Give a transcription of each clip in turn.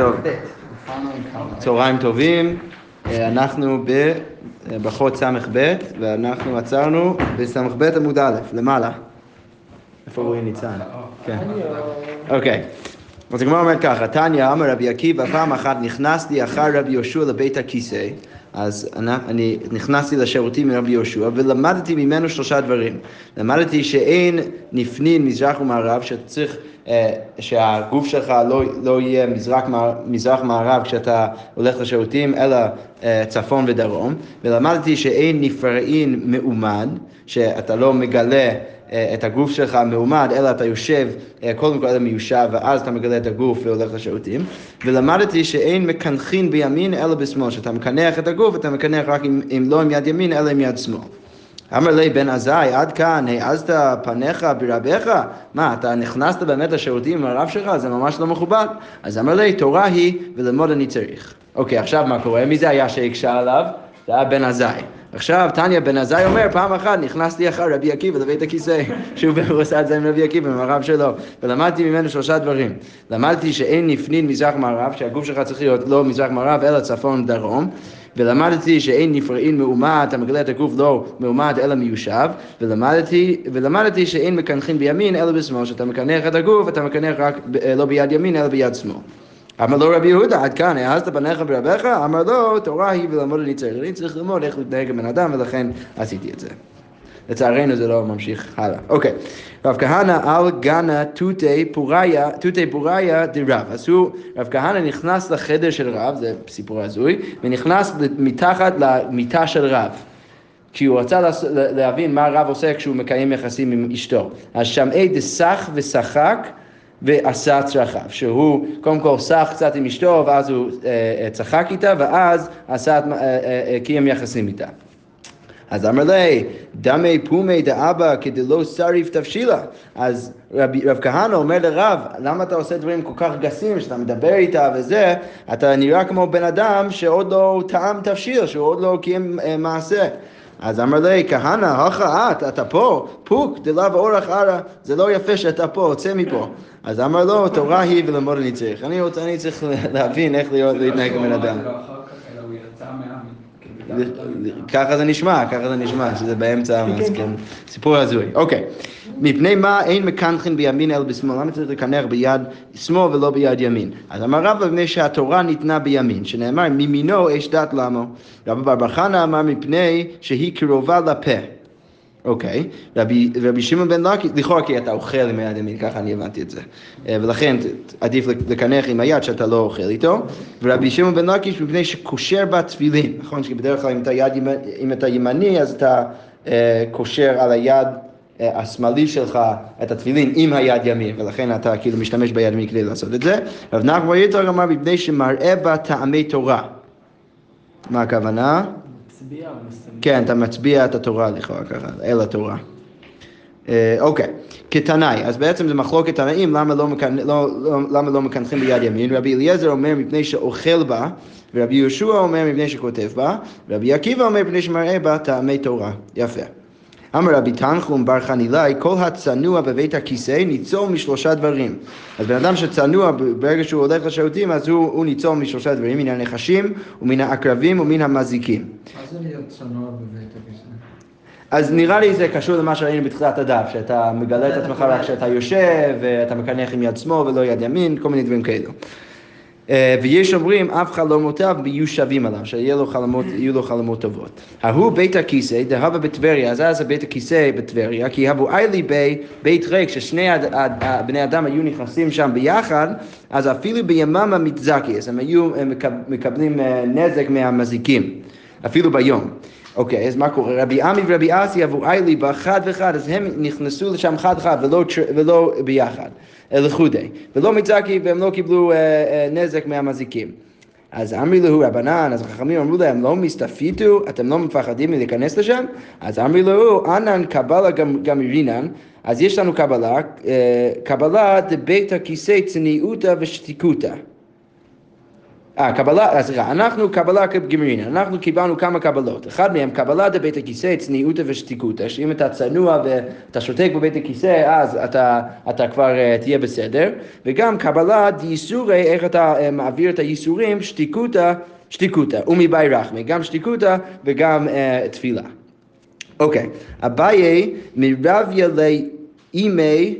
טוב, צהריים טובים, אה, אנחנו בברכות ס"ב ואנחנו עצרנו בס"ב עמוד א', למעלה. איפה רועי ניצן? כן. אוקיי. אז הגמרא אומרת ככה, תניא אמר רבי עקיבא, פעם אחת נכנסתי אחר רבי יהושע לבית הכיסא, אז אני נכנסתי לשירותים מרבי יהושע ולמדתי ממנו שלושה דברים. למדתי שאין נפנין מזרח ומערב, שצריך, אה, שהגוף שלך לא, לא יהיה מזרח, מזרח מערב כשאתה הולך לשירותים, אלא אה, צפון ודרום. ולמדתי שאין נפרעין מאומד, שאתה לא מגלה אה, את הגוף שלך מעומד, אלא אתה יושב אה, קודם כל אלא מיושב, ואז אתה מגלה את הגוף והולך לשירותים. ולמדתי שאין מקנחין בימין אלא בשמאל, שאתה מקנח את הגוף, אתה מקנח רק אם, אם לא עם יד ימין, אלא עם יד שמאל. אמר לי בן עזאי, עד כאן, העזת פניך ברבך? מה, אתה נכנסת באמת לשירותים עם הרב שלך? זה ממש לא מכובד. אז אמר לי, תורה היא וללמוד אני צריך. אוקיי, עכשיו מה קורה? מי זה היה שהקשה עליו? זה היה בן עזאי. עכשיו, תניא בן עזאי אומר, פעם אחת נכנסתי אחר רבי עקיבא לבית הכיסא, שהוא עשה את זה עם רבי עקיבא, עם הרב שלו, ולמדתי ממנו שלושה דברים. למדתי שאין נפנין מזרח מערב, שהגוף שלך צריך להיות לא מזרח מערב, אלא צפון דרום. ולמדתי שאין נפרעין מאומת, אתה מגלה את הגוף לא מאומת אלא מיושב, ולמדתי, ולמדתי שאין מקנחין בימין אלא בשמאל, שאתה מקנח את הגוף, אתה מקנח רק לא ביד ימין אלא ביד שמאל. אמר לו רבי יהודה, עד כאן, העזת פניך ברבך? אמר לו, תורה היא וללמוד אני צריך. אני צריך ללמוד איך להתנהג עם בן אדם, ולכן עשיתי את זה. לצערנו זה לא ממשיך הלאה. אוקיי, רב כהנא על גנה תותי פוריה, תותי פוריה דרב. אז הוא, רב כהנא נכנס לחדר של רב, זה סיפור הזוי, ונכנס מתחת למיטה של רב. כי הוא רצה להבין מה הרב עושה כשהוא מקיים יחסים עם אשתו. אז שמעי דסך ושחק ועשה צרכיו, שהוא קודם כל סח קצת עם אשתו ואז הוא אה, אה, צחק איתה ואז עשה, אה, אה, קיים יחסים איתה. אז אמר לי, דמי פומי דאבא כדלא שריף תבשילה. אז רב, רב כהנא אומר לרב, למה אתה עושה דברים כל כך גסים, שאתה מדבר איתה וזה, אתה נראה כמו בן אדם שעוד לא טעם תבשיל, שהוא עוד לא קיים אה, מעשה. אז אמר לי, כהנא, הכה את, אתה פה, פוק, דלאו אורח ערא, זה לא יפה שאתה פה, צא מפה. אז אמר לו, תורה היא וללמוד אני צריך. אני, רוצה, אני צריך להבין איך להתנהג עם בן אדם. ככה זה נשמע, ככה זה נשמע, שזה באמצע, אז כן, סיפור הזוי. אוקיי, מפני מה אין מקנחין בימין אלא בשמאל? למה צריך לקנח ביד שמאל ולא ביד ימין? אז אמר רבא, מפני שהתורה ניתנה בימין, שנאמר, מימינו אש דת למו. רבא בר בר חנא אמר, מפני שהיא קרובה לפה. אוקיי, רבי, שמעון בן לקי, לכאורה כי אתה אוכל עם היד ימין, ככה אני הבנתי את זה. ולכן עדיף לקנח עם היד שאתה לא אוכל איתו. ורבי שמעון בן לקי מפני שקושר בה תפילין, נכון? כי בדרך כלל אם אתה, יד, אם אתה ימני אז אתה אה, קושר על היד אה, השמאלי שלך את התפילין עם היד ימין, ולכן אתה כאילו משתמש ביד ימין כדי לעשות את זה. רב נחמן יצחק אמר מפני שמראה בה טעמי תורה. מה הכוונה? מצביע? כן, אתה מצביע את התורה לכאורה ככה, אל התורה. אה, אוקיי, כתנאי, אז בעצם זה מחלוקת תנאים, למה לא. לא, לא, לא מקנחים ביד ימין? רבי אליעזר אומר מפני שאוכל בה, ורבי יהושע אומר מפני שכותב בה, ורבי עקיבא אומר מפני שמראה בה טעמי תורה. יפה. אמר רבי תנחום בר חנילאי, כל הצנוע בבית הכיסא ניצול משלושה דברים. אז בן אדם שצנוע, ברגע שהוא הולך לשירותים, אז הוא, הוא ניצול משלושה דברים, מן הנחשים ומן העקרבים ומן המזיקים. מה זה להיות צנוע בבית הכיסא? אז נראה לי זה קשור למה שראינו בתחילת הדף, שאתה מגלה את עצמך רק כשאתה יושב, ואתה מקנח עם יד שמאל ולא יד ימין, כל מיני דברים כאלו. אה, ויש אומרים, אף חלומותיו יהיו שווים עליו, שיהיו לו חלומות, לו חלומות טובות. ההוא בית הכיסא, דהבה בטבריה, אז היה בית הכיסא בטבריה, כי הבו איילי בית ריק, ששני בני אדם היו נכנסים שם ביחד, אז אפילו ביממה מתזקי, אז הם היו מקבלים אה, נזק מהמזיקים, אפילו ביום. אוקיי, אז מה קורה? רבי עמי ורבי אסי אבו איילי בה חד וחד, אז הם נכנסו לשם חד חד ולא, ולא ביחד, לחודי. ולא מצקי והם לא קיבלו אה, אה, נזק מהמזיקים. אז אמרי לו רבנן, אז החכמים אמרו להם, לא מסתפיתו, אתם לא מפחדים מלהיכנס לשם? אז אמרי לו, אנן קבלה גמירינן, אז יש לנו קבלה, אה, קבלה דבית הכיסא צניעותא ושתיקותא. אה, קבלה, אה, סליחה, אנחנו קבלה גמרינא, אנחנו קיבלנו כמה קבלות. אחד מהם, קבלה דבית הכיסא, צניעותא ושתיקותא, שאם אתה צנוע ואתה שותק בבית הכיסא, אז אתה, אתה כבר uh, תהיה בסדר. וגם קבלה דייסורי, איך אתה uh, מעביר את הייסורים, שתיקותא, שתיקותא, ומבאי רחמי, גם שתיקותא וגם uh, תפילה. אוקיי, אביי מרביה לאימי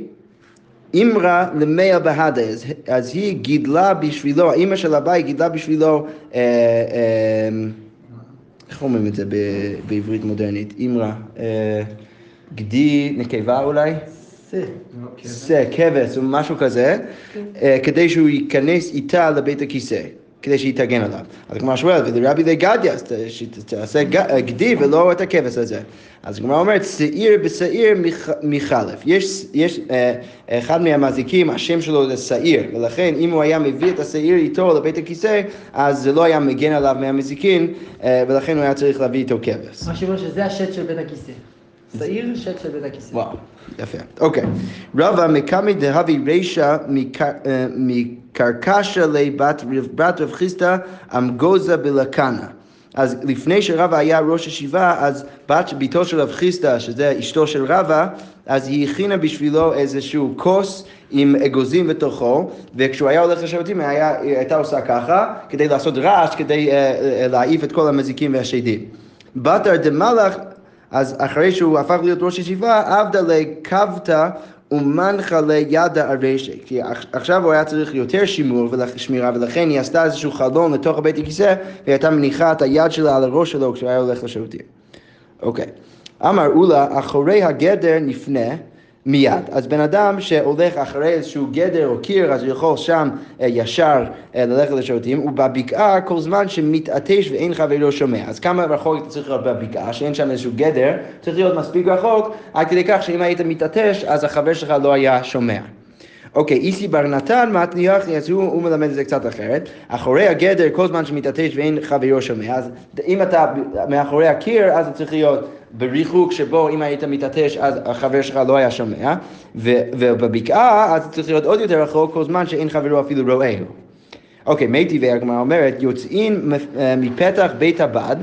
אימרה למאה בהדה, אז, אז היא גידלה בשבילו, האימא של אביי גידלה בשבילו, אה, אה, איך אומרים את זה ב- בעברית מודרנית? אימרה, אה, גדי נקבה אולי? שא, כבש או משהו כזה, אה, כדי שהוא ייכנס איתה לבית הכיסא. כדי שהיא תגן עליו. אז הגמרא שואלת, ולרבי לגדיה, אז שתעשה גדי ולא את הכבש הזה. אז הגמרא אומרת, שעיר בשעיר מח- מחלף. יש, יש אה, אחד מהמזיקים, השם שלו זה שעיר, ולכן אם הוא היה מביא את השעיר איתו לבית הכיסא, אז זה לא היה מגן עליו מהמזיקין, אה, ולכן הוא היה צריך להביא איתו כבש. מה שאומר שזה השט של בית הכיסא. שעיר שט של בית הכיסא. וואו, יפה. אוקיי. רבא מקמי דהבי רישא מקרקשה לבת רב- חיסדא אמגוזה בלקנה. אז לפני שרבא היה ראש ישיבה, אז בת ביתו של רב חיסדא, שזה אשתו של רבא, אז היא הכינה בשבילו איזשהו כוס עם אגוזים בתוכו, וכשהוא היה הולך לשירותים היא הייתה עושה ככה, כדי לעשות רעש, כדי אה, אה, להעיף את כל המזיקים והשדים. בתר דמלך אז אחרי שהוא הפך להיות ראש ישיבה, עבדה לקבתא ומנחה לידה הרשע. כי עכ- עכשיו הוא היה צריך יותר שימור ושמירה, ולכן היא עשתה איזשהו חלון לתוך הבית הכיסא, והיא הייתה מניחה את היד שלה על הראש שלו כשהוא היה הולך לשירותים. אוקיי. אמרו לה, אחורי הגדר נפנה מיד. אז בן אדם שהולך אחרי איזשהו גדר או קיר, אז הוא יכול שם אה, ישר אה, ללכת לשירותים, ובבקעה כל זמן שמתעטש ואין חברו שומע. אז כמה רחוק אתה צריך להיות בבקעה, שאין שם איזשהו גדר, צריך להיות מספיק רחוק, עד כדי כך שאם היית מתעטש, אז החבר שלך לא היה שומע. אוקיי, איסי בר נתן מתניח, אז הוא, הוא מלמד את זה קצת אחרת. אחורי הגדר, כל זמן שמתעטש ואין חברו שומע, אז אם אתה מאחורי הקיר, אז זה צריך להיות בריחוק שבו אם היית מתעטש, אז החבר שלך לא היה שומע, ובבקעה, אז צריך להיות עוד יותר רחוק, כל זמן שאין חברו אפילו רואה. אוקיי, מי טבעי הגמרא אומרת, יוצאים אה, מפתח בית הבד,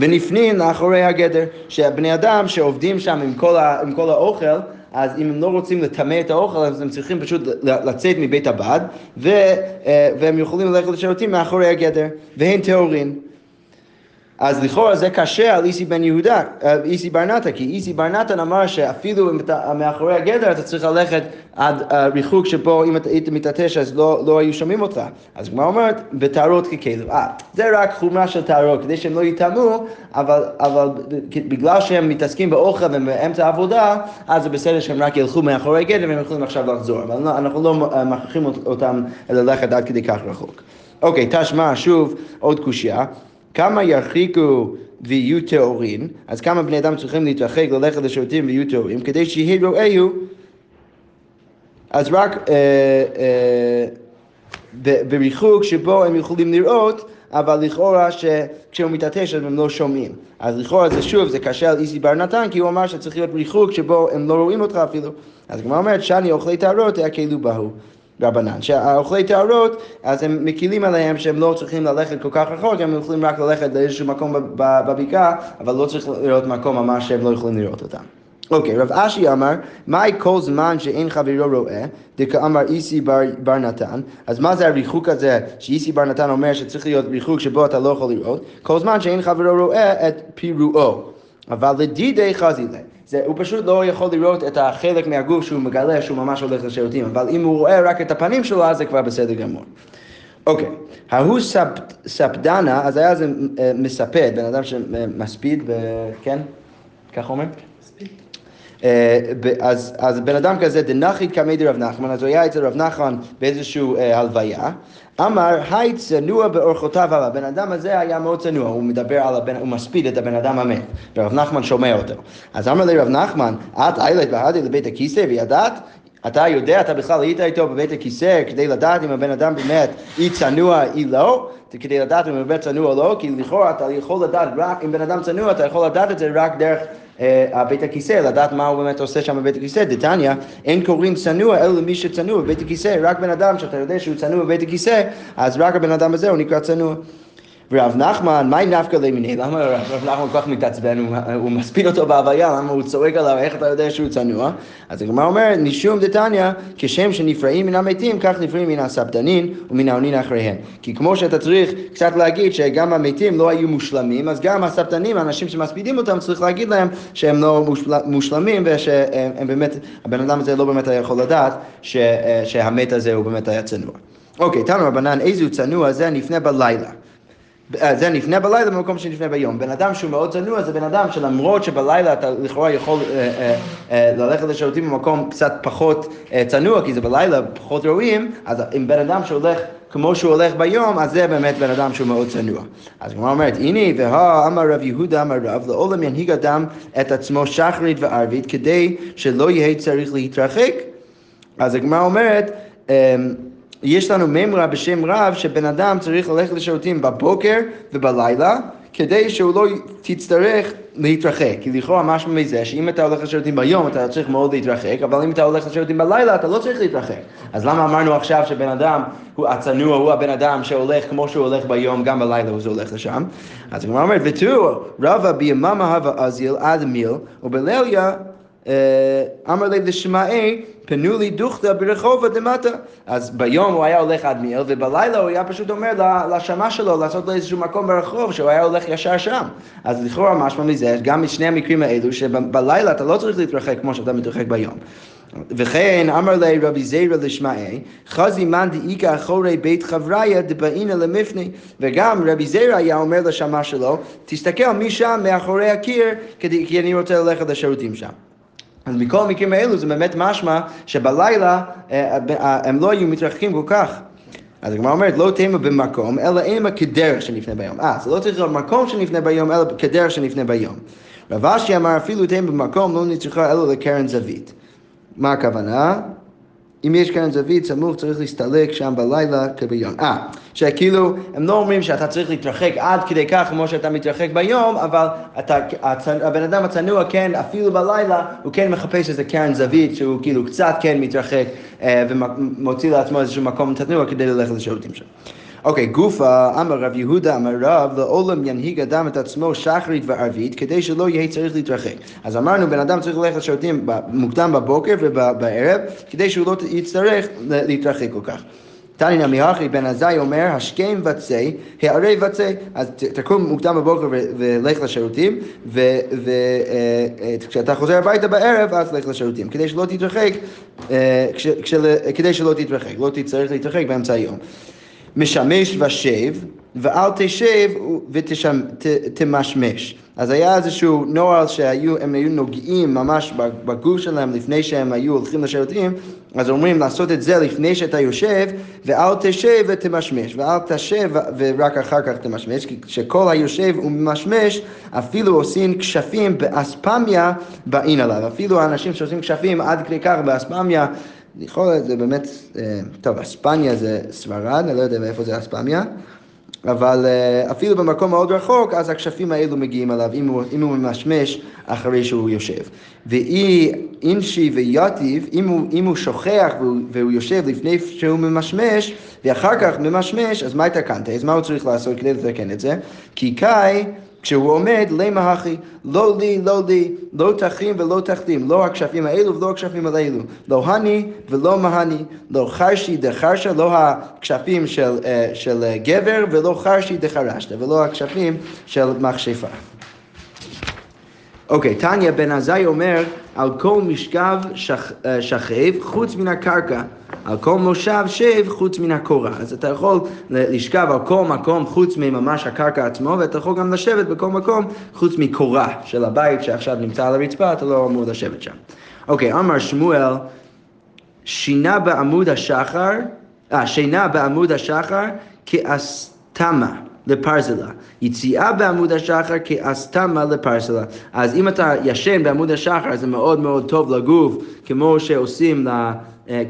ונפנין לאחורי הגדר, שהבני אדם שעובדים שם עם כל, ה, עם כל האוכל, אז אם הם לא רוצים לטמא את האוכל, אז הם צריכים פשוט לצאת מבית הבד, ו, אה, והם יכולים ללכת לשירותים מאחורי הגדר, והם טהורין. אז לכאורה זה קשה על איסי בן יהודה, איסי בר כי איסי בר אמר שאפילו אם אתה מאחורי הגדר אתה צריך ללכת עד אה, ריחוק שבו אם אתה היית מתעטש אז לא, לא היו שומעים אותך. אז הגמרא אומרת, בטהרות ככלב. אה, זה רק חומרה של טהרות, כדי שהם לא יטמאו, אבל, אבל בגלל שהם מתעסקים באוכל והם באמצע העבודה, אז זה בסדר שהם רק ילכו מאחורי הגדר והם יכולים עכשיו לחזור. אבל לא, אנחנו לא מכריחים אותם ללכת עד כדי כך רחוק. אוקיי, תשמע שוב עוד קושייה. כמה ירחיקו ויהיו טהורין, אז כמה בני אדם צריכים להתרחק, ללכת לשירותים ויהיו טהורים, כדי שיהי רואיהו, אז רק אה, אה, בריחוק שבו הם יכולים לראות, אבל לכאורה שכשהוא מתעטש אז הם לא שומעים. אז לכאורה זה שוב, זה קשה על איסי בר נתן, כי הוא אמר שצריך להיות ריחוק שבו הם לא רואים אותך אפילו. אז הגמרא אומרת, שאני אוכלי טהרות, יקלו בהו. רבנן, שהאוכלי טהרות, אז הם מקילים עליהם שהם לא צריכים ללכת כל כך רחוק, הם יכולים רק ללכת לאיזשהו מקום בב- בבקעה, אבל לא צריך לראות מקום ממש שהם לא יכולים לראות אותם. אוקיי, רב אשי אמר, מהי כל זמן שאין חברו רואה, דכאמר איסי בר, בר נתן, אז מה זה הריחוק הזה שאיסי בר נתן אומר שצריך להיות ריחוק שבו אתה לא יכול לראות? כל זמן שאין חברו רואה את פירואו. אבל לדידי חזילה. זה, הוא פשוט לא יכול לראות את החלק מהגוף שהוא מגלה שהוא ממש הולך לשירותים, אבל אם הוא רואה רק את הפנים שלו, אז זה כבר בסדר גמור. אוקיי, ההוא ספ, ספדנה, אז היה זה אה, מספד, בן אדם שמספיד, ב... כן? כך אומר? אה, אז, אז בן אדם כזה, דנחי קמי דרב נחמן, אז הוא היה אצל רב נחמן באיזשהו אה, הלוויה, אמר, היי צנוע באורחותיו עליו, הבן אדם הזה היה מאוד צנוע, הוא מדבר על הבן, הוא מספיד את הבן אדם המת, ורב נחמן שומע אותו. אז אמר לי רב נחמן, את איילת בהדי לבית הכיסא וידעת? אתה יודע, אתה בכלל היית איתו בבית הכיסא כדי לדעת אם הבן אדם באמת אי צנוע, אי לא? כדי לדעת אם הוא באמת צנוע או לא, כי לכאורה אתה יכול לדעת רק, אם בן אדם צנוע, אתה יכול לדעת את זה רק דרך בית הכיסא, לדעת מה הוא באמת עושה שם בבית הכיסא. דתניא, אין קוראים צנוע אלא למי שצנוע בבית הכיסא, רק בן אדם שאתה יודע שהוא צנוע בבית הכיסא, אז רק הבן אדם הזה הוא נקרא צנוע. ורב נחמן, מהי נפקא למיני? למה רב נחמן כל כך מתעצבן? הוא, הוא מספיד אותו בהוויה, למה הוא צועק עליו, איך אתה יודע שהוא צנוע? אז הגמרא אומרת, משום דתניא, כשם שנפרעים מן המתים, כך נפרעים מן הסבתנין ומן העונין אחריהם. כי כמו שאתה צריך קצת להגיד שגם המתים לא היו מושלמים, אז גם הסבתנים, האנשים שמספידים אותם, צריך להגיד להם שהם לא מושל, מושלמים ושהם הם באמת, הבן אדם הזה לא באמת היה יכול לדעת ש, שהמת הזה הוא באמת היה צנוע. אוקיי, תנו רבנן, איזו צנוע זה נפנה בלילה. אה, זה נפנה בלילה במקום שנפנה ביום. בן אדם שהוא מאוד צנוע זה בן אדם שלמרות שבלילה אתה לכאורה יכול אה, אה, אה, ללכת לשירותים במקום קצת פחות אה, צנוע, כי זה בלילה פחות ראויים, אז אם בן אדם שהולך כמו שהוא הולך ביום, אז זה באמת בן אדם שהוא מאוד צנוע. אז הגמרא אומרת, הנה והא אמר רב יהודה אמר רב, לעולם ינהיג אדם את עצמו שחרית וערבית כדי שלא יהיה צריך להתרחק. אז הגמרא אומרת, אמ, יש לנו מימרה בשם רב שבן אדם צריך ללכת לשירותים בבוקר ובלילה כדי שהוא לא תצטרך להתרחק. כי לכאורה משהו מזה שאם אתה הולך לשירותים ביום אתה צריך מאוד להתרחק, אבל אם אתה הולך לשירותים בלילה אתה לא צריך להתרחק. אז למה אמרנו עכשיו שבן אדם, הוא הצנוע הוא הבן אדם שהולך כמו שהוא הולך ביום, גם בלילה הוא הולך לשם? אז הגמרא אומרת, ותראו, רבא ביממה הווה אזיל עד מיל, ובליליה אמר לי לשמעי, פנו לי דוכתא ברחובה דמטה. אז ביום הוא היה הולך עד מיל, ובלילה הוא היה פשוט אומר לשמה שלו לעשות לו איזשהו מקום ברחוב, שהוא היה הולך ישר שם. אז לכאורה משמע מזה, גם משני המקרים האלו, שבלילה אתה לא צריך להתרחק כמו שאתה מתרחק ביום. וכן אמר לי רבי זירא לשמעי, חזי מאן דאיכא אחורי בית חבריה דבאינא למפני. וגם רבי זירא היה אומר לשמה שלו, תסתכל משם מאחורי הקיר, כי אני רוצה ללכת לשירותים שם. אז מכל המקרים האלו זה באמת משמע שבלילה אה, אה, הם לא היו מתרחקים כל כך. אז הגמרא אומרת, לא תימא במקום, אלא אימא כדרך שנפנה ביום. אה, זה לא צריך להיות מקום שנפנה ביום, אלא כדרך שנפנה ביום. רב אשי אמר, אפילו תימא במקום, לא נצטרכה אלא לקרן זווית. מה הכוונה? אם יש כאן זווית סמוך צריך להסתלק שם בלילה כביום. אה, שכאילו, הם לא אומרים שאתה צריך להתרחק עד כדי כך כמו שאתה מתרחק ביום, אבל אתה, הבן אדם הצנוע כן, אפילו בלילה, הוא כן מחפש איזה קרן זווית שהוא כאילו קצת כן מתרחק אה, ומוציא לעצמו איזשהו מקום צנוע כדי ללכת לשירותים שם. אוקיי, גופה, אמר רב יהודה, אמר רב, לעולם ינהיג אדם את עצמו שחרית וערבית, כדי שלא יהיה צריך להתרחק. אז אמרנו, בן אדם צריך ללכת לשירותים מוקדם בבוקר ובערב, כדי שהוא לא יצטרך להתרחק כל כך. תניא מיהכי בן עזאי אומר, השכם וצא, הערי וצא. אז תקום מוקדם בבוקר ולך לשירותים, וכשאתה חוזר הביתה בערב, אז לך לשירותים, כדי שלא תתרחק, כדי שלא תתרחק, לא תצטרך להתרחק באמצע היום. משמש ושב, ואל תשב ותמשמש. אז היה איזשהו נוהל שהם היו נוגעים ממש בגוף שלהם לפני שהם היו הולכים לשירותים, אז אומרים לעשות את זה לפני שאתה יושב, ואל תשב ותמשמש, ואל תשב ורק אחר כך תמשמש, כי כשכל היושב וממשמש, אפילו עושים כשפים באספמיה באין עליו. אפילו האנשים שעושים כשפים עד כדי כך באספמיה, לכאורה זה באמת, אה, טוב, אספניה זה ספרד, אני לא יודע מאיפה זה אספמיה, אבל אה, אפילו במקום מאוד רחוק, אז הכשפים האלו מגיעים אליו, אם הוא, אם הוא ממשמש אחרי שהוא יושב. ואי אינשי ויטיב, אם הוא, אם הוא שוכח והוא, והוא יושב לפני שהוא ממשמש, ואחר כך ממשמש, אז מה התקנת? אז מה הוא צריך לעשות כדי לתקן את זה? כי קאי... כשהוא עומד, למה הכי, לא לי, לא לי, לא תחים ולא תחתים, לא הכשפים האלו ולא הכשפים האלו, לא הני ולא מהני, לא חרשי דחרשה, לא הכשפים של, אה, של גבר ולא חרשי דחרשת, ולא הכשפים של מכשפה. אוקיי, טניה בן עזאי אומר, על כל משכב שכ, אה, שכב חוץ מן הקרקע, על כל מושב שב חוץ מן הקורה. אז אתה יכול לשכב על כל מקום חוץ מממש הקרקע עצמו, ואתה יכול גם לשבת בכל מקום חוץ מקורה של הבית שעכשיו נמצא על הרצפה, אתה לא אמור לשבת שם. אוקיי, אמר שמואל, שינה בעמוד השחר, אה, שינה בעמוד השחר כאסתמה. לפרזלה. יציאה בעמוד השחר כאסתמה לפרזלה. אז אם אתה ישן בעמוד השחר זה מאוד מאוד טוב לגוף, כמו שעושים אה,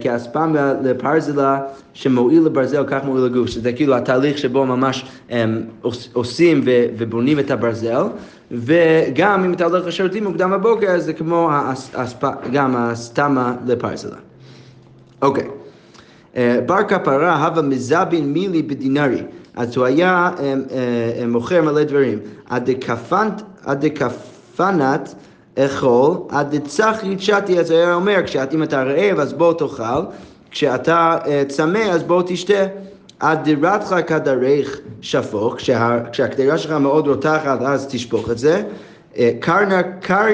כאספם לפרזלה שמועיל לברזל, כך מועיל לגוף, שזה כאילו התהליך שבו ממש הם, עוש- עושים ובונים את הברזל, וגם אם אתה הולך לשירותים מוקדם בבוקר, זה כמו האס- האספ- גם הסתמה לפרזלה. אוקיי. אה, בר כפרה הווה מזבין מילי בדינרי. אז הוא היה אה, אה, מוכר מלא דברים. עד דקפנת- אכול, עד דצחרית שתי, אז היה אומר, אם אתה רעב אז בוא תאכל, כשאתה אה, צמא אז בוא תשתה. עד דירתך כדרך שפוך, כשה- כשהקדירה שלך מאוד רותחת אז תשפוך את זה. אה, קרנה, קר,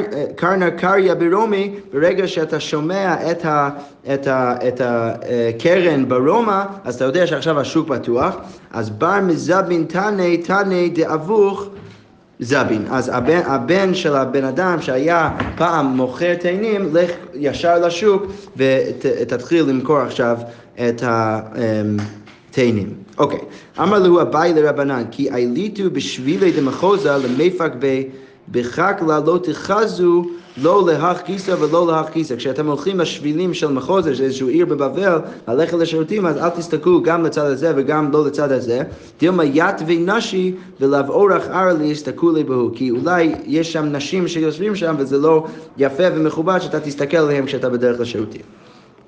אה, קריה ברומי, ברגע שאתה שומע את, ה, את, ה, את הקרן ברומא, אז אתה יודע שעכשיו השוק פתוח, אז בר מזבין תנא תנא דאבוך זבין. אז הבן, הבן של הבן אדם שהיה פעם מוכר תאנים, לך ישר לשוק ותתחיל למכור עכשיו את התאנים. אוקיי, אמר לו אביי לרבנן, כי עליתו בשבילי דמחוזה למפק ב... בחקלה לא תחזו לא להך כיסא ולא להך כיסא. כשאתם הולכים בשבילים של מחוזר, שזה איזשהו עיר בבבל, ללכת לשירותים, אז אל תסתכלו גם לצד הזה וגם לא לצד הזה. דילמה יתבי נשי ולאו אורח ארלי יסתכלו בהו. כי אולי יש שם נשים שיושבים שם וזה לא יפה ומכובד שאתה תסתכל עליהם כשאתה בדרך לשירותים.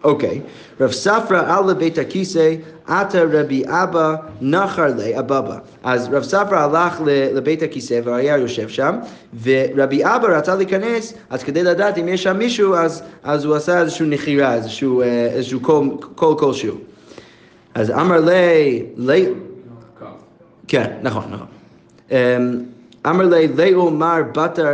אוקיי, רב ספרא על לבית הכיסא, עתה רבי אבא נחר לי אבבה. אז רב ספרא הלך לבית הכיסא והיה יושב שם, ורבי אבא רצה להיכנס, אז כדי לדעת אם יש שם מישהו, אז, אז הוא עשה איזושהי נחירה, איזשהו, אה, איזשהו קול, קול כלשהו. אז אמר לי, לי, כן, נכון, נכון. אמ, אמר ליה, ליעול מר בתר,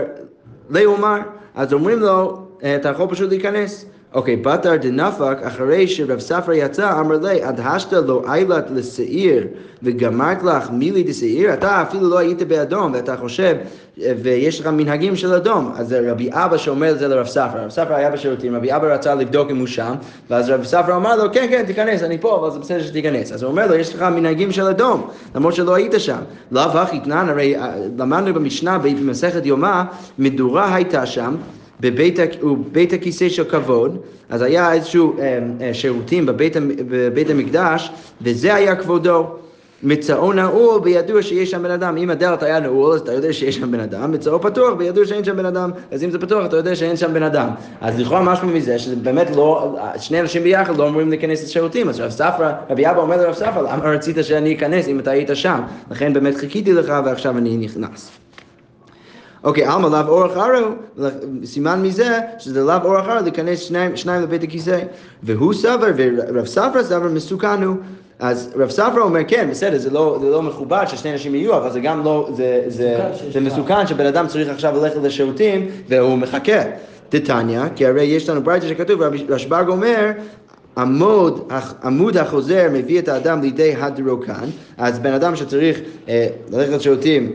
ליעול מר, אז אומרים לו, "אה, אתה יכול פשוט להיכנס. אוקיי, בתר דנפק, אחרי שרב ספרא יצא, אמר ליה, עד השתא לא עיילת לשעיר וגמרת לך מילי דשעיר, אתה אפילו לא היית באדום, ואתה חושב, ויש לך מנהגים של אדום. אז זה רבי אבא שאומר את זה לרב ספרא, רב ספרא היה בשירותים, רבי אבא רצה לבדוק אם הוא שם, ואז רב ספרא אמר לו, כן, כן, תיכנס, אני פה, אבל זה בסדר שתיכנס. אז הוא אומר לו, יש לך מנהגים של אדום, למרות שלא היית שם. לאו הכי תנן, הרי אה, למדנו במשנה במסכת יומא, מדורה הייתה שם. בבית, בבית הכיסא של כבוד, אז היה איזשהו אה, אה, שירותים בבית, בבית המקדש, וזה היה כבודו. מצאו נעול בידוע שיש שם בן אדם. אם הדלת היה נעול, אז אתה יודע שיש שם בן אדם, מצאו פתוח בידוע שאין שם בן אדם, אז אם זה פתוח, אתה יודע שאין שם בן אדם. אז לכאורה משהו מזה, שזה באמת לא, שני אנשים ביחד לא אמורים להיכנס לשירותים. אז רב ספרא, רבי אבא אומר לרב ספרא, למה רצית שאני אכנס אם אתה היית שם? לכן באמת חיכיתי לך ועכשיו אני נכנס. אוקיי, עלמא לאו אורח ערו, סימן מזה שזה לאו אורח ערו להיכנס שניים, שניים לבית הכיסא. והוא סבר, ורב ספרא סבר מסוכן הוא. אז רב ספרא אומר, כן, בסדר, זה לא, זה לא מכובד ששני אנשים יהיו, אבל זה גם לא, זה, זה, זה. מסוכן שבן אדם צריך עכשיו ללכת לשירותים והוא מחכה. דתניא, כי הרי יש לנו ברייתא שכתוב, רשב"ג אומר, עמוד, עמוד החוזר מביא את האדם לידי הדרוקן, אז בן אדם שצריך אה, ללכת לשירותים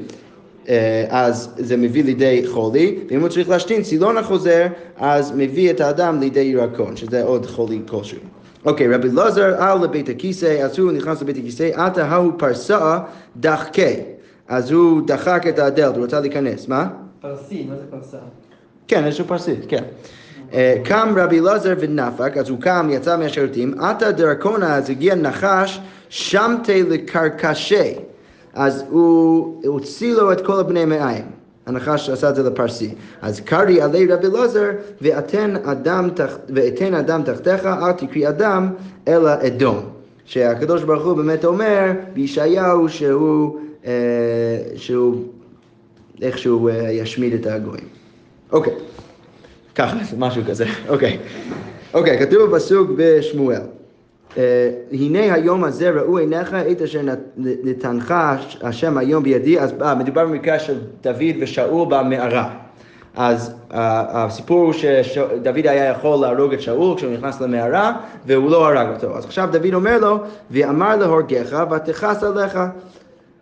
אז זה מביא לידי חולי, ואם הוא צריך להשתין צילון החוזר, אז מביא את האדם לידי ירקון, שזה עוד חולי כלשהו. אוקיי, רבי אלעזר על לבית הכיסא, אז הוא נכנס לבית הכיסא, עתה ההוא פרסה דחקה. אז הוא דחק את הדלת, הוא רצה להיכנס, מה? פרסי, מה זה פרסה? כן, איזשהו פרסית, כן. אה, קם רבי אלעזר ונפק, אז הוא קם, יצא מהשירותים, עתה דרקונה, אז הגיע נחש, שמתי לקרקשי. אז הוא הוציא לו את כל הבני מעיים. הנחש עשה את זה לפרסי. אז קרעי עלי רבי אלעזר, ואתן אדם, ואתן אדם תחתיך, אל תקריא אדם, אלא אדום. שהקדוש ברוך הוא באמת אומר בישעיהו שהוא, אה, שהוא איכשהו אה, ישמיד את הגויים. אוקיי, ככה, משהו כזה, אוקיי. אוקיי, כתוב בפסוק בשמואל. אה, הנה היום הזה ראו עיניך את אשר נת- נתנך השם היום בידי, אז אה, מדובר במקרה של דוד ושאול במערה. אז אה, הסיפור הוא שדוד היה יכול להרוג את שאול כשהוא נכנס למערה והוא לא הרג אותו. אז עכשיו דוד אומר לו, ואמר להורגך ותכעס עליך.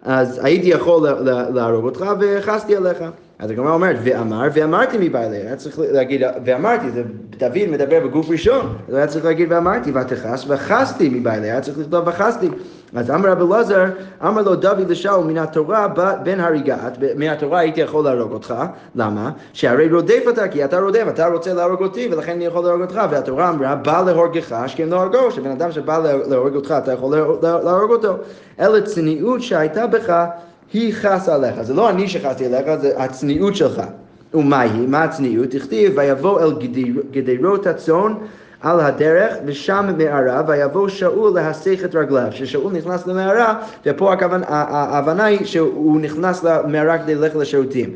אז הייתי יכול לה- לה- להרוג אותך וכעסתי עליך. אז הגמרא אומרת, ואמר, ואמרתי מבא אליה, היה צריך להגיד, ואמרתי, זה דוד מדבר בגוף ראשון, אז היה צריך להגיד ואמרתי, ותכעס, וחסתי מבא אליה, היה צריך לכתוב וחסתי. אז אמר רבי אלעזר, אמר לו דוד לשאול מן התורה בן הריגה, את- מן התורה הייתי יכול להרוג אותך, למה? שהרי רודף אתה, כי אתה רודף, אתה רוצה להרוג אותי ולכן אני יכול להרוג אותך, והתורה אמרה בא להורגך השכם להורגו, שבן אדם שבא לה- להורג אותך אתה יכול לה- לה- להרוג אותו, אלא צניעות שהייתה בך היא חסה עליך, זה לא אני שחסתי עליך, זה הצניעות שלך. ומה היא? מה הצניעות? הכתיב ויבוא אל גדרות הצאן על הדרך ושם מערה ויבוא שאול להסך את רגליו. כששאול נכנס למערה, ופה הכוונה, ההבנה היא שהוא נכנס למערה כדי ללכת לשירותים.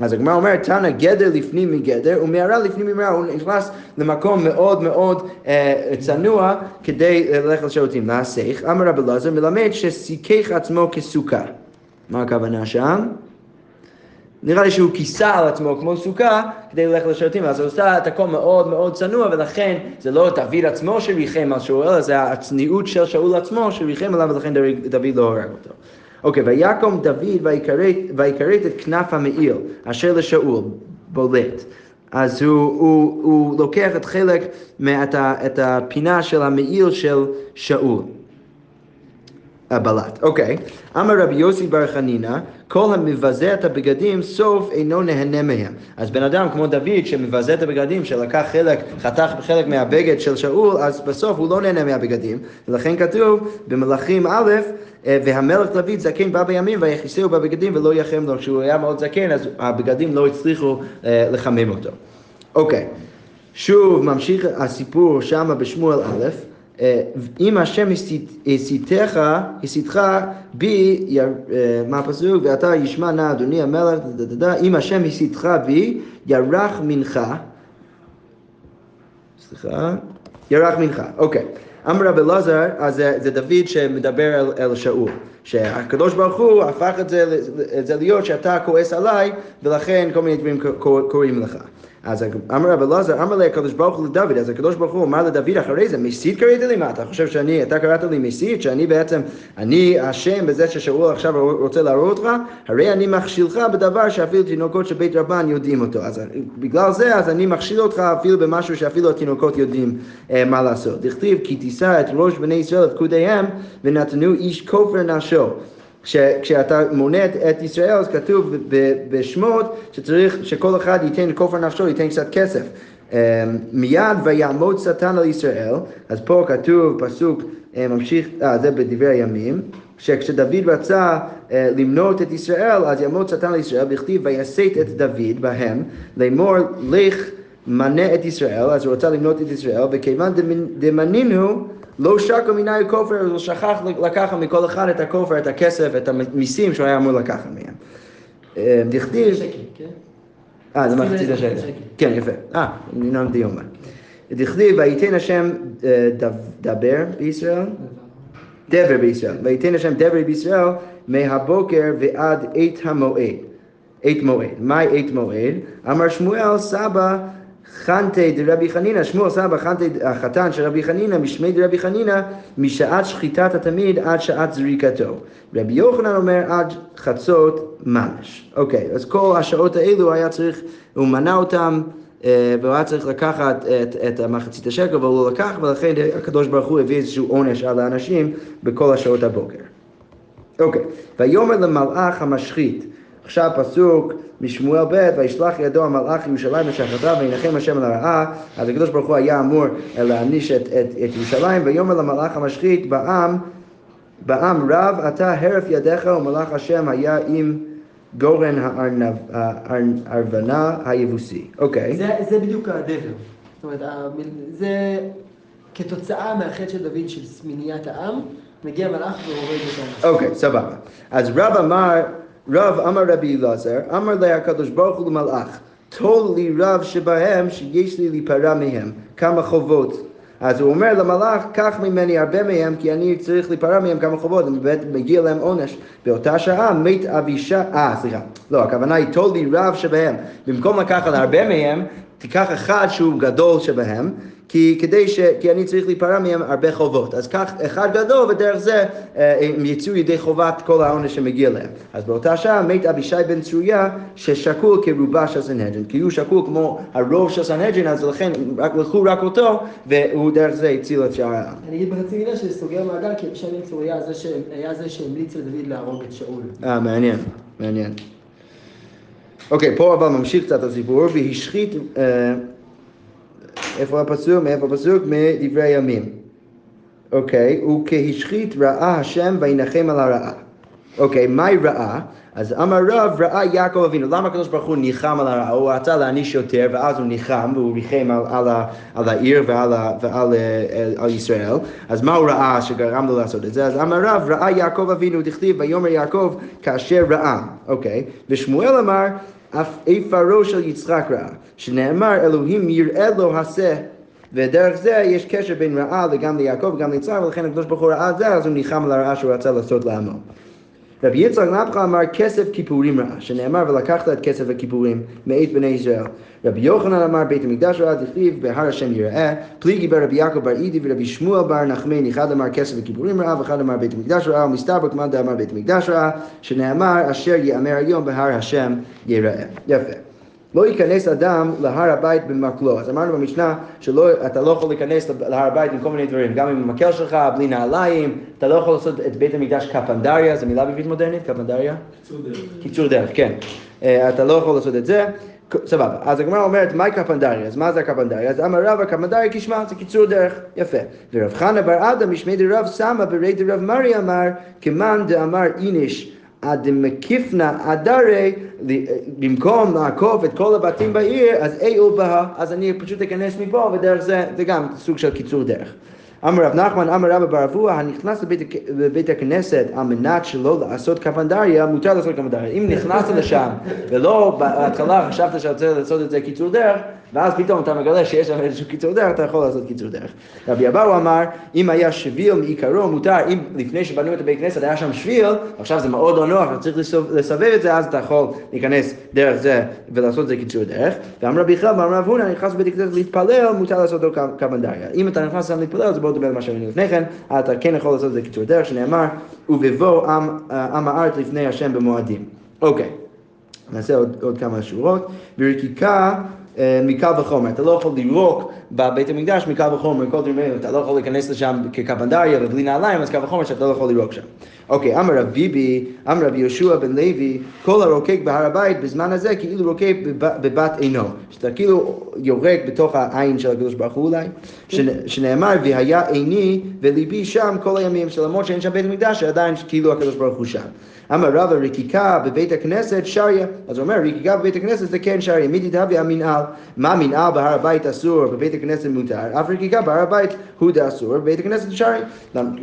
אז הגמרא אומרת, תנא גדר לפנים מגדר ומערה לפנים ממערה, הוא נכנס למקום מאוד מאוד אה, צנוע כדי ללכת לשירותים. להסך, אמר רבי אלעזר, מלמד שסיכך עצמו כסוכה. מה הכוונה שם? נראה לי שהוא כיסה על עצמו כמו סוכה כדי ללכת לשירותים, אז הוא עושה את הכל מאוד מאוד צנוע ולכן זה לא דוד עצמו שריחם על שאול, אלא זה הצניעות של שאול עצמו שריחם עליו ולכן דוד לא הרג אותו. אוקיי, ויקום דוד ויכרת את כנף המעיל אשר לשאול בולט. אז הוא, הוא, הוא לוקח את חלק, מה- את הפינה של המעיל של שאול. הבלט. אוקיי. אמר רבי יוסי בר חנינא, כל המבזה את הבגדים, סוף אינו נהנה מהם. אז בן אדם כמו דוד שמבזה את הבגדים, שלקח חלק, חתך חלק מהבגד של שאול, אז בסוף הוא לא נהנה מהבגדים. ולכן כתוב במלכים א', אה, והמלך דוד זקן בא בימים ויכיסהו בבגדים ולא יחם לו. כשהוא היה מאוד זקן, אז הבגדים לא הצליחו אה, לחמם אותו. אוקיי. שוב ממשיך הסיפור שמה בשמואל א', אם השם הסית- הסיתך, הסיתך בי, אה, מה הפסוק? ואתה ישמע נא אדוני המלך, אם השם הסיתך בי, ירח מנחה, סליחה, ירח מנחה, אוקיי. אמר רבי אלעזר, אז זה, דוד שמדבר אל, אל שאול, שהקדוש ברוך הוא הפך את זה, את זה להיות שאתה כועס עליי, ולכן כל מיני דברים קור- קורים לך. אז אמר רבי אלעזר, אמר לי הקדוש ברוך הוא לדוד, אז הקדוש ברוך הוא אמר לדוד אחרי זה, מסית קראת לי? מה, אתה חושב שאני, אתה קראת לי מסית? שאני בעצם, אני אשם בזה ששאול עכשיו רוצה להרוג אותך? הרי אני מכשילך בדבר שאפילו תינוקות של בית רבן יודעים אותו. אז בגלל זה, אז אני מכשיל אותך אפילו במשהו שאפילו התינוקות יודעים אה, מה לעשות. דכתיב, כי תישא את ראש בני ישראל לפקודיהם, ונתנו איש כופר נפשו. כש, כשאתה מונה את, ישראל, אז כתוב בשמות שצריך שכל אחד ייתן כופר נפשו, ייתן קצת כסף. Um, מיד ויעמוד שטן על ישראל, אז פה כתוב פסוק uh, ממשיך, אה, זה בדברי הימים, שכשדוד רצה uh, למנות את ישראל, אז יעמוד שטן על ישראל, וכתיב ויסט את דוד בהם, לאמור לך מנה את ישראל, אז הוא רצה למנות את ישראל, וכיוון דמנ- דמנינו לא שקו מנהל כופר, אז הוא שכח לקחת מכל אחד את הכופר, את הכסף, את המיסים שהוא היה אמור לקחת מהם. אה, דכתיב... כן? אה, זה מחצית שקל. השקל. כן, יפה. אה, ננעם דיומה. דכתיב, וייתן השם אה, דב- דבר בישראל, דבר בישראל, וייתן השם דבר בישראל מהבוקר ועד עת המועד. עת מועד. מהי עת מועד? אמר שמואל סבא חנטי דרבי חנינא, שמואל סבא חנטי החתן של רבי חנינא, משמי דרבי חנינא, משעת שחיטת התמיד עד שעת זריקתו. רבי יוחנן אומר עד חצות ממש. אוקיי, אז כל השעות האלו היה צריך, הוא מנה אותם אה, והוא היה צריך לקחת את, את המחצית השקל, אבל הוא לא לקח, ולכן הקדוש ברוך הוא הביא איזשהו עונש על האנשים בכל השעות הבוקר. אוקיי, ויאמר למלאך המשחית, עכשיו פסוק משמואל ב', וישלח ידו המלאך ירושלים ושחטה וינחם השם על הרעה, אז הקדוש ברוך הוא היה אמור להעניש את, את, את ירושלים, ויאמר למלאך המשחית בעם, בעם רב אתה הרף ידיך ומלאך השם היה עם גורן הארוונה היבוסי. אוקיי. זה, זה בדיוק הדבר. זאת אומרת, זה כתוצאה מהחטא של דוד של מניעת העם, מגיע מלאך והורג אותם. אוקיי, סבבה. אז רב אמר, רב אמר רבי אלעזר, אמר לה הקדוש ברוך הוא למלאך, טול לי רב שבהם שיש לי להיפרע מהם, כמה חובות. אז הוא אומר למלאך, קח ממני הרבה מהם, כי אני צריך להיפרע מהם כמה חובות, ובאמת מגיע להם עונש. באותה שעה מת אבישי, אה, סליחה, לא, הכוונה היא טול לי רב שבהם. במקום לקחת הרבה מהם, תיקח אחד שהוא גדול שבהם, כי, כדי ש... כי אני צריך להיפרע מהם הרבה חובות. אז קח אחד גדול, ודרך זה אה, הם יצאו ידי חובת כל העונש שמגיע להם. אז באותה שעה מת אבישי בן צרויה, ששקול כרובה של סנהדרין. כי הוא שקול כמו הרוב של סנהדרין, אז לכן רק לקחו רק אותו, והוא דרך זה הציל את שאר העם. אני אגיד בחצי מילה שזה סוגר מעגל, כי אבישי בן ש- היה זה שהמליץ לדוד להרוג את שאול. אה, מעניין, מעניין. אוקיי, פה אבל ממשיך קצת הסיפור, והשחית, אה, איפה הפסוק? מאיפה הפסוק? מדברי הימים. אוקיי, וכהשחית ראה השם וינחם על הרעה. אוקיי, מהי רעה? אז אמר רב, ראה יעקב אבינו. למה הקדוש ברוך הוא ניחם על הרעה? הוא רצה להעניש יותר, ואז הוא ניחם, והוא ריחם על, על, על העיר ועל, ועל אה, על ישראל. אז מה הוא ראה שגרם לו לעשות את זה? אז אמר רב, ראה יעקב אבינו, דכתיב, ויאמר יעקב כאשר ראה. אוקיי, ושמואל אמר, אף איפרו של יצחק ראה, שנאמר, אלוהים יראה לו הסה. ודרך זה יש קשר בין רעה גם ליעקב וגם ליצחק, ולכן הקדוש ברוך הוא ראה את זה, אז הוא ניחם על הרעה שהוא רצה לעשות לעמו. רבי יצחק נפחא אמר כסף כיפורים רעה, שנאמר ולקחת את כסף הכיפורים מאת בני ישראל. רבי יוחנן אמר בית המקדש רעה דכתיב בהר השם יראה, פליגי ברבי יעקב בר אידי ורבי שמואל בר נחמני, אחד אמר כסף וכיפורים רעה ואחד אמר בית המקדש רעה, ומסתבר כמאן דאמר בית המקדש רעה, שנאמר אשר יאמר היום בהר השם יראה. יפה. לא ייכנס אדם להר הבית במקלו. אז אמרנו במשנה שאתה לא יכול להיכנס להר הבית עם כל מיני דברים, גם עם המקל שלך, בלי נעליים, אתה לא יכול לעשות את בית המקדש קפנדריה, זו מילה בעברית מודרנית? קפנדריה? קיצור דרך, כן. אה, אתה לא יכול לעשות את זה. סבבה, אז הגמרא אומרת, מהי קפנדריה? אז מה זה הקפנדריה? אז אמר רב, הקפנדריה כשמה, זה קיצור דרך, יפה. ורב חנא בר אדם, משמי דרב סמא, ברי דרב מרי אמר, כמאן דאמר איניש. הדמקיפנה אדרי, במקום לעקוף את כל הבתים בעיר, אז אי ובהה, אז אני פשוט אכנס מפה, ודרך זה, זה גם סוג של קיצור דרך. אמר רב נחמן, אמר רבא אבוה, הנכנס לבית, הכ- לבית הכנסת על מנת שלא לעשות קפנדריה, מותר לעשות קפנדריה. אם נכנסת לשם ולא בהתחלה חשבת שאתה רוצה לעשות את זה קיצור דרך, ואז פתאום אתה מגלה שיש שם איזשהו קיצור דרך, אתה יכול לעשות קיצור דרך. רבי אבאו אמר, אם היה שביל מעיקרו מותר, אם לפני שבנו את הבית כנסת היה שם שביל, עכשיו זה מאוד לא נוח, אתה צריך לסוב- לסובב את זה, אז אתה יכול להיכנס דרך זה ולעשות את זה קיצור דרך. ואמר רבי חלב, אמר רב הונא, נכנס לבית הכנסת להתפלל, מותר לעשות אותו קפנדריה. אם אתה נכנס שם להתפלל, אז בואו נדבר על מה שראינו לפני כן, אתה כן יכול לעשות את זה קיצור דרך, שנאמר, ובבוא עם, עם הארץ לפני השם במועדים. אוקיי. נעשה עוד, עוד כמה שורות. ברקיקה אה, מקל וחומר. אתה לא יכול לירוק בבית המקדש מקל וחומר, כל דברים האלה. אתה לא יכול להיכנס לשם כקפנדריה ובלי נעליים, אז קל וחומר שאתה לא יכול לירוק שם. אוקיי, אמר רב ביבי, אמר רבי יהושע בן לוי, כל הרוקק בהר הבית בזמן הזה כאילו רוקק בב- בבת עינו. שאתה כאילו יורק בתוך העין של הקדוש ברוך הוא אולי, שנ- שנאמר, והיה עיני וליבי שם כל הימים, שלמרות שאין שם בית המקדש, עדיין כאילו הקדוש ברוך הוא שם. אמר רבא רקיקה בבית הכנסת שריה. אז הוא אומר, רקיקה בבית הכנסת זה כן שריה. מי תתהווה המנהל? מה מנהל בהר הבית אסור, בבית הכנסת מותר? אף רקיקה בהר הבית הוא דאסור, בבית הכנסת שריה.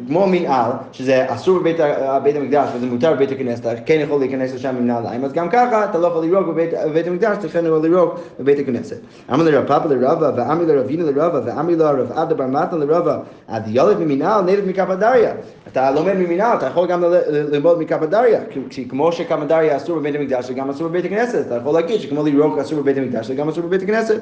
כמו מנהל, שזה אסור בבית המקדש וזה מותר בבית הכנסת, אתה כן יכול להיכנס לשם עם נעליים, אז גם ככה אתה לא יכול לירוק בבית, המקדש, אתה כן יכול לירוק בבית הכנסת. אמר לרב פאפה לרבא, ואמר לרבינו לרבא, ואמר לרב עדה בר מתנה לרבא, עד ילד ממנהל, נלד מקפדריה. אתה לומד ממנהל, אתה יכול גם ללמוד מקפדריה, כי- כי כמו שקפדריה אסור בבית המקדש, זה גם אסור בבית הכנסת, אתה יכול להגיד שכמו לירוק אסור בבית המקדש, זה גם אסור בבית הכנסת.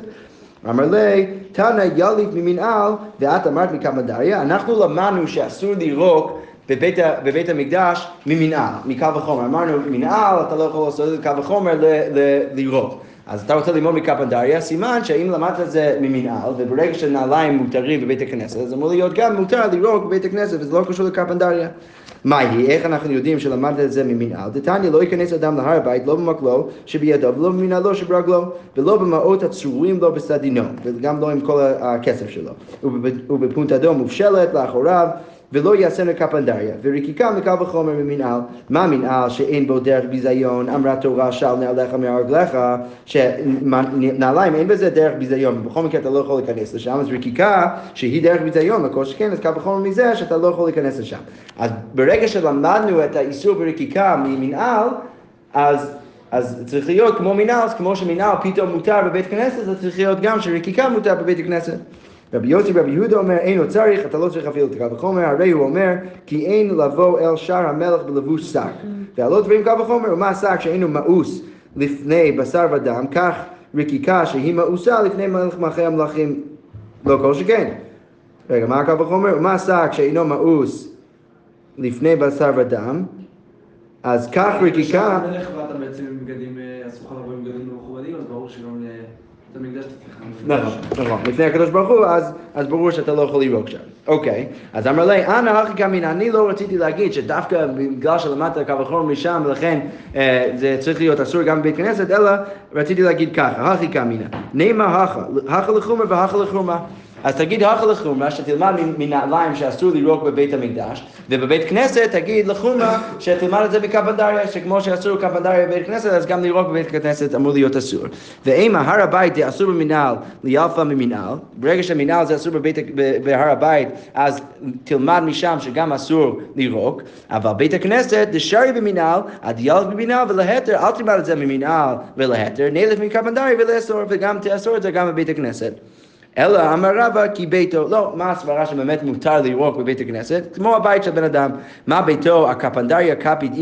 אמר לי, תנא יליק ממנהל, ואת אמרת מקפדריה, אנחנו למדנו שאסור לירוק בבית, בבית המקדש ממנהל, מקל וחומר. אמרנו, מנהל, אתה לא יכול לעשות את קל וחומר לירוק. אז אתה רוצה ללמוד מקפנדריה, סימן שאם למדת את זה ממנהל, וברגע שנעליים מותרים בבית הכנסת, אז אמור להיות גם מותר לירוק בבית הכנסת, וזה לא קשור לקפנדריה. מהי? איך אנחנו יודעים שלמדת את זה ממנהל? דתניא לא ייכנס אדם להר הבית, לא במקלו שבידו, ולא במנהלו שברגלו, ולא במעות הצרורים לו בסדינו, וגם לא עם כל הכסף שלו. ובפ- ובפונטדו מובשלת לאחוריו, ולא יעשינו קפנדריה, ורקיקה מקל וחומר ממנהל. מה מנהל שאין בו דרך ביזיון? אמרה תורה של נעליך מהרגליך, שנעליים אין בזה דרך ביזיון, בכל מקרה אתה לא יכול להיכנס לשם, אז רקיקה שהיא דרך ביזיון, לכל שכן, אז קל וחומר מזה שאתה לא יכול להיכנס לשם. אז ברגע שלמדנו את האיסור ברקיקה ממנהל, אז אז צריך להיות כמו מנהל, אז כמו שמנהל פתאום מותר בבית כנסת, אז צריך להיות גם שרקיקה מותר בבית הכנסת. רבי יוסי רבי יהודה אומר, אין עוד צריך, אתה לא צריך אפילו את קו וחומר, הרי הוא אומר, כי אין לבוא אל שער המלך בלבוש שק. והלא דברים קו וחומר, ומה השק שאינו מאוס לפני בשר ודם, כך רקיקה שהיא מאוסה לפני מלך מלכי המלכים, לא כל שכן. רגע, מה הקו החומר? מה שק שאינו מאוס לפני בשר ודם, אז כך רקיקה... כשאתה מלך ואתה בעצם עם בגדים, אה, אסור לך לבוא עם בגדים לא מכובדים, אז ברור שגם נכון, נכון. לפני הקדוש ברוך הוא, אז, ברור שאתה לא יכול לירוק שם. אוקיי, אז אמר לי, אנא הכי קמין, אני לא רציתי להגיד שדווקא בגלל שלמדת קו החום משם, ולכן אה, זה צריך להיות אסור גם בבית כנסת, אלא רציתי להגיד ככה, הכי קמינא, נאמר הכא, הכא לחומר והכא לחומרה. אז תגיד הכא לחומרה, שתלמד מנעליים שאסור לירוק בבית המקדש, ובבית כנסת תגיד לחומרה שתלמד את זה בקפנדריה, שכמו שאסור קפנדריה בבית כנסת, אז גם לירוק בבית כנסת אמור להיות אסור. ואם הר הבית אסור במנהל, ליאלפא ממנהל, ברגע שמנהל זה אסור בבית, בהר הבית, אז תלמד משם שגם אסור לירוק, אבל בית הכנסת, דשארי במנהל, עד ילף במנהל ולהתר, אל תלמד את זה ממנהל ולהתר, נלף מקפנדריה ולאסור, וגם תאסור את זה גם בבית הכנסת. אלא אמר רבא כי ביתו, לא, מה הסברה שבאמת מותר לירוק בבית הכנסת? כמו הבית של בן אדם, מה ביתו, הקפנדריה קפיד